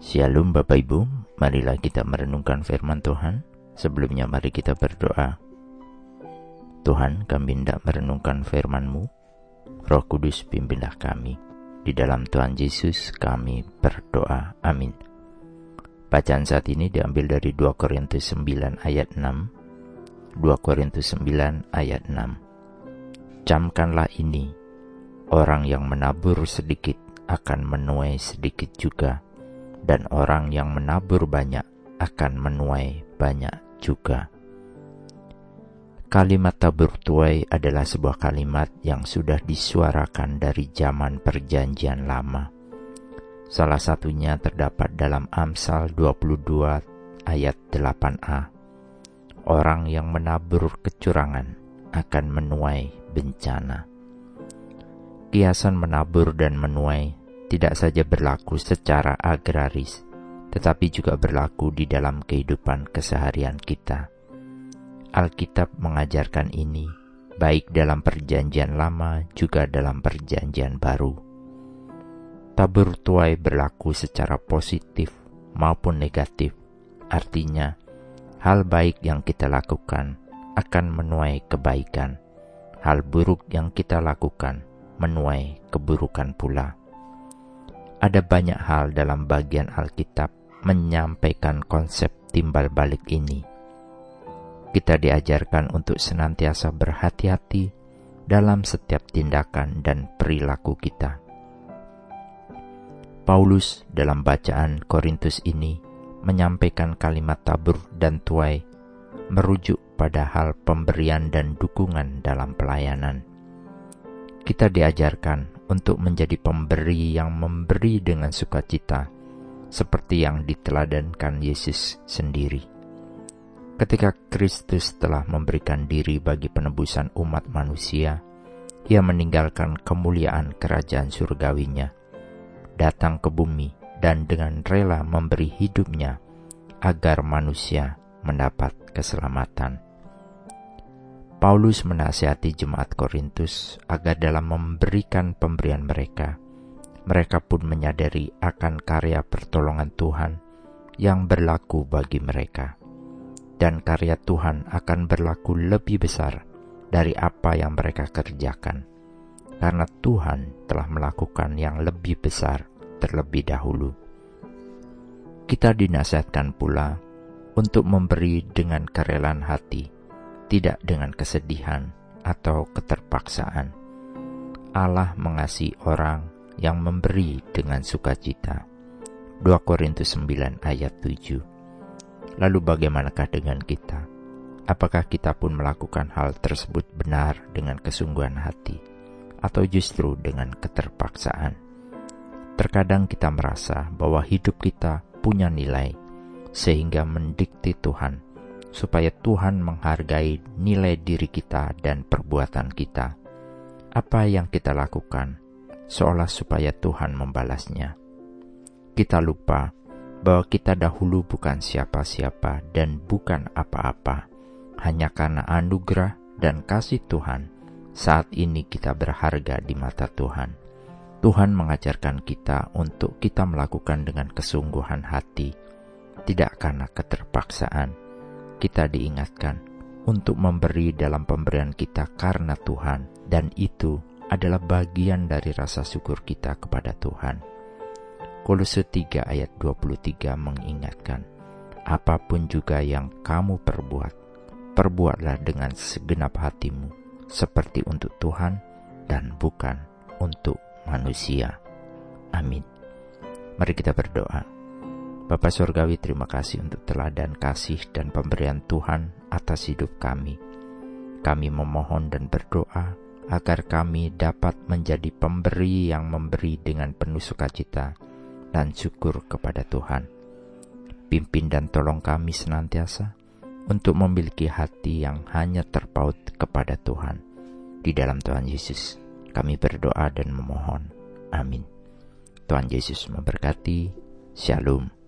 Shalom Bapak Ibu, marilah kita merenungkan firman Tuhan. Sebelumnya mari kita berdoa. Tuhan kami hendak merenungkan firman-Mu. Roh Kudus pimpinlah kami. Di dalam Tuhan Yesus kami berdoa. Amin. Bacaan saat ini diambil dari 2 Korintus 9 ayat 6. 2 Korintus 9 ayat 6. Camkanlah ini, orang yang menabur sedikit akan menuai sedikit juga, dan orang yang menabur banyak akan menuai banyak juga. Kalimat tabur tuai adalah sebuah kalimat yang sudah disuarakan dari zaman perjanjian lama Salah satunya terdapat dalam Amsal 22 ayat 8a. Orang yang menabur kecurangan akan menuai bencana. Kiasan menabur dan menuai tidak saja berlaku secara agraris, tetapi juga berlaku di dalam kehidupan keseharian kita. Alkitab mengajarkan ini baik dalam Perjanjian Lama juga dalam Perjanjian Baru tabur tuai berlaku secara positif maupun negatif. Artinya, hal baik yang kita lakukan akan menuai kebaikan. Hal buruk yang kita lakukan menuai keburukan pula. Ada banyak hal dalam bagian Alkitab menyampaikan konsep timbal balik ini. Kita diajarkan untuk senantiasa berhati-hati dalam setiap tindakan dan perilaku kita Paulus dalam bacaan Korintus ini menyampaikan kalimat tabur dan tuai merujuk pada hal pemberian dan dukungan dalam pelayanan. Kita diajarkan untuk menjadi pemberi yang memberi dengan sukacita, seperti yang diteladankan Yesus sendiri. Ketika Kristus telah memberikan diri bagi penebusan umat manusia, ia meninggalkan kemuliaan kerajaan surgawinya datang ke bumi dan dengan rela memberi hidupnya agar manusia mendapat keselamatan. Paulus menasihati jemaat Korintus agar dalam memberikan pemberian mereka, mereka pun menyadari akan karya pertolongan Tuhan yang berlaku bagi mereka. Dan karya Tuhan akan berlaku lebih besar dari apa yang mereka kerjakan, karena Tuhan telah melakukan yang lebih besar terlebih dahulu. Kita dinasihatkan pula untuk memberi dengan kerelaan hati, tidak dengan kesedihan atau keterpaksaan. Allah mengasihi orang yang memberi dengan sukacita. 2 Korintus 9 ayat 7 Lalu bagaimanakah dengan kita? Apakah kita pun melakukan hal tersebut benar dengan kesungguhan hati, atau justru dengan keterpaksaan? Terkadang kita merasa bahwa hidup kita punya nilai, sehingga mendikti Tuhan, supaya Tuhan menghargai nilai diri kita dan perbuatan kita. Apa yang kita lakukan, seolah supaya Tuhan membalasnya. Kita lupa bahwa kita dahulu bukan siapa-siapa dan bukan apa-apa, hanya karena anugerah dan kasih Tuhan. Saat ini kita berharga di mata Tuhan. Tuhan mengajarkan kita untuk kita melakukan dengan kesungguhan hati, tidak karena keterpaksaan. Kita diingatkan untuk memberi dalam pemberian kita karena Tuhan, dan itu adalah bagian dari rasa syukur kita kepada Tuhan. Kolose 3 ayat 23 mengingatkan, apa pun juga yang kamu perbuat, perbuatlah dengan segenap hatimu, seperti untuk Tuhan dan bukan untuk manusia. Amin. Mari kita berdoa. Bapa Surgawi terima kasih untuk teladan kasih dan pemberian Tuhan atas hidup kami. Kami memohon dan berdoa agar kami dapat menjadi pemberi yang memberi dengan penuh sukacita dan syukur kepada Tuhan. Pimpin dan tolong kami senantiasa untuk memiliki hati yang hanya terpaut kepada Tuhan. Di dalam Tuhan Yesus kami berdoa dan memohon. Amin. Tuhan Yesus memberkati. Shalom.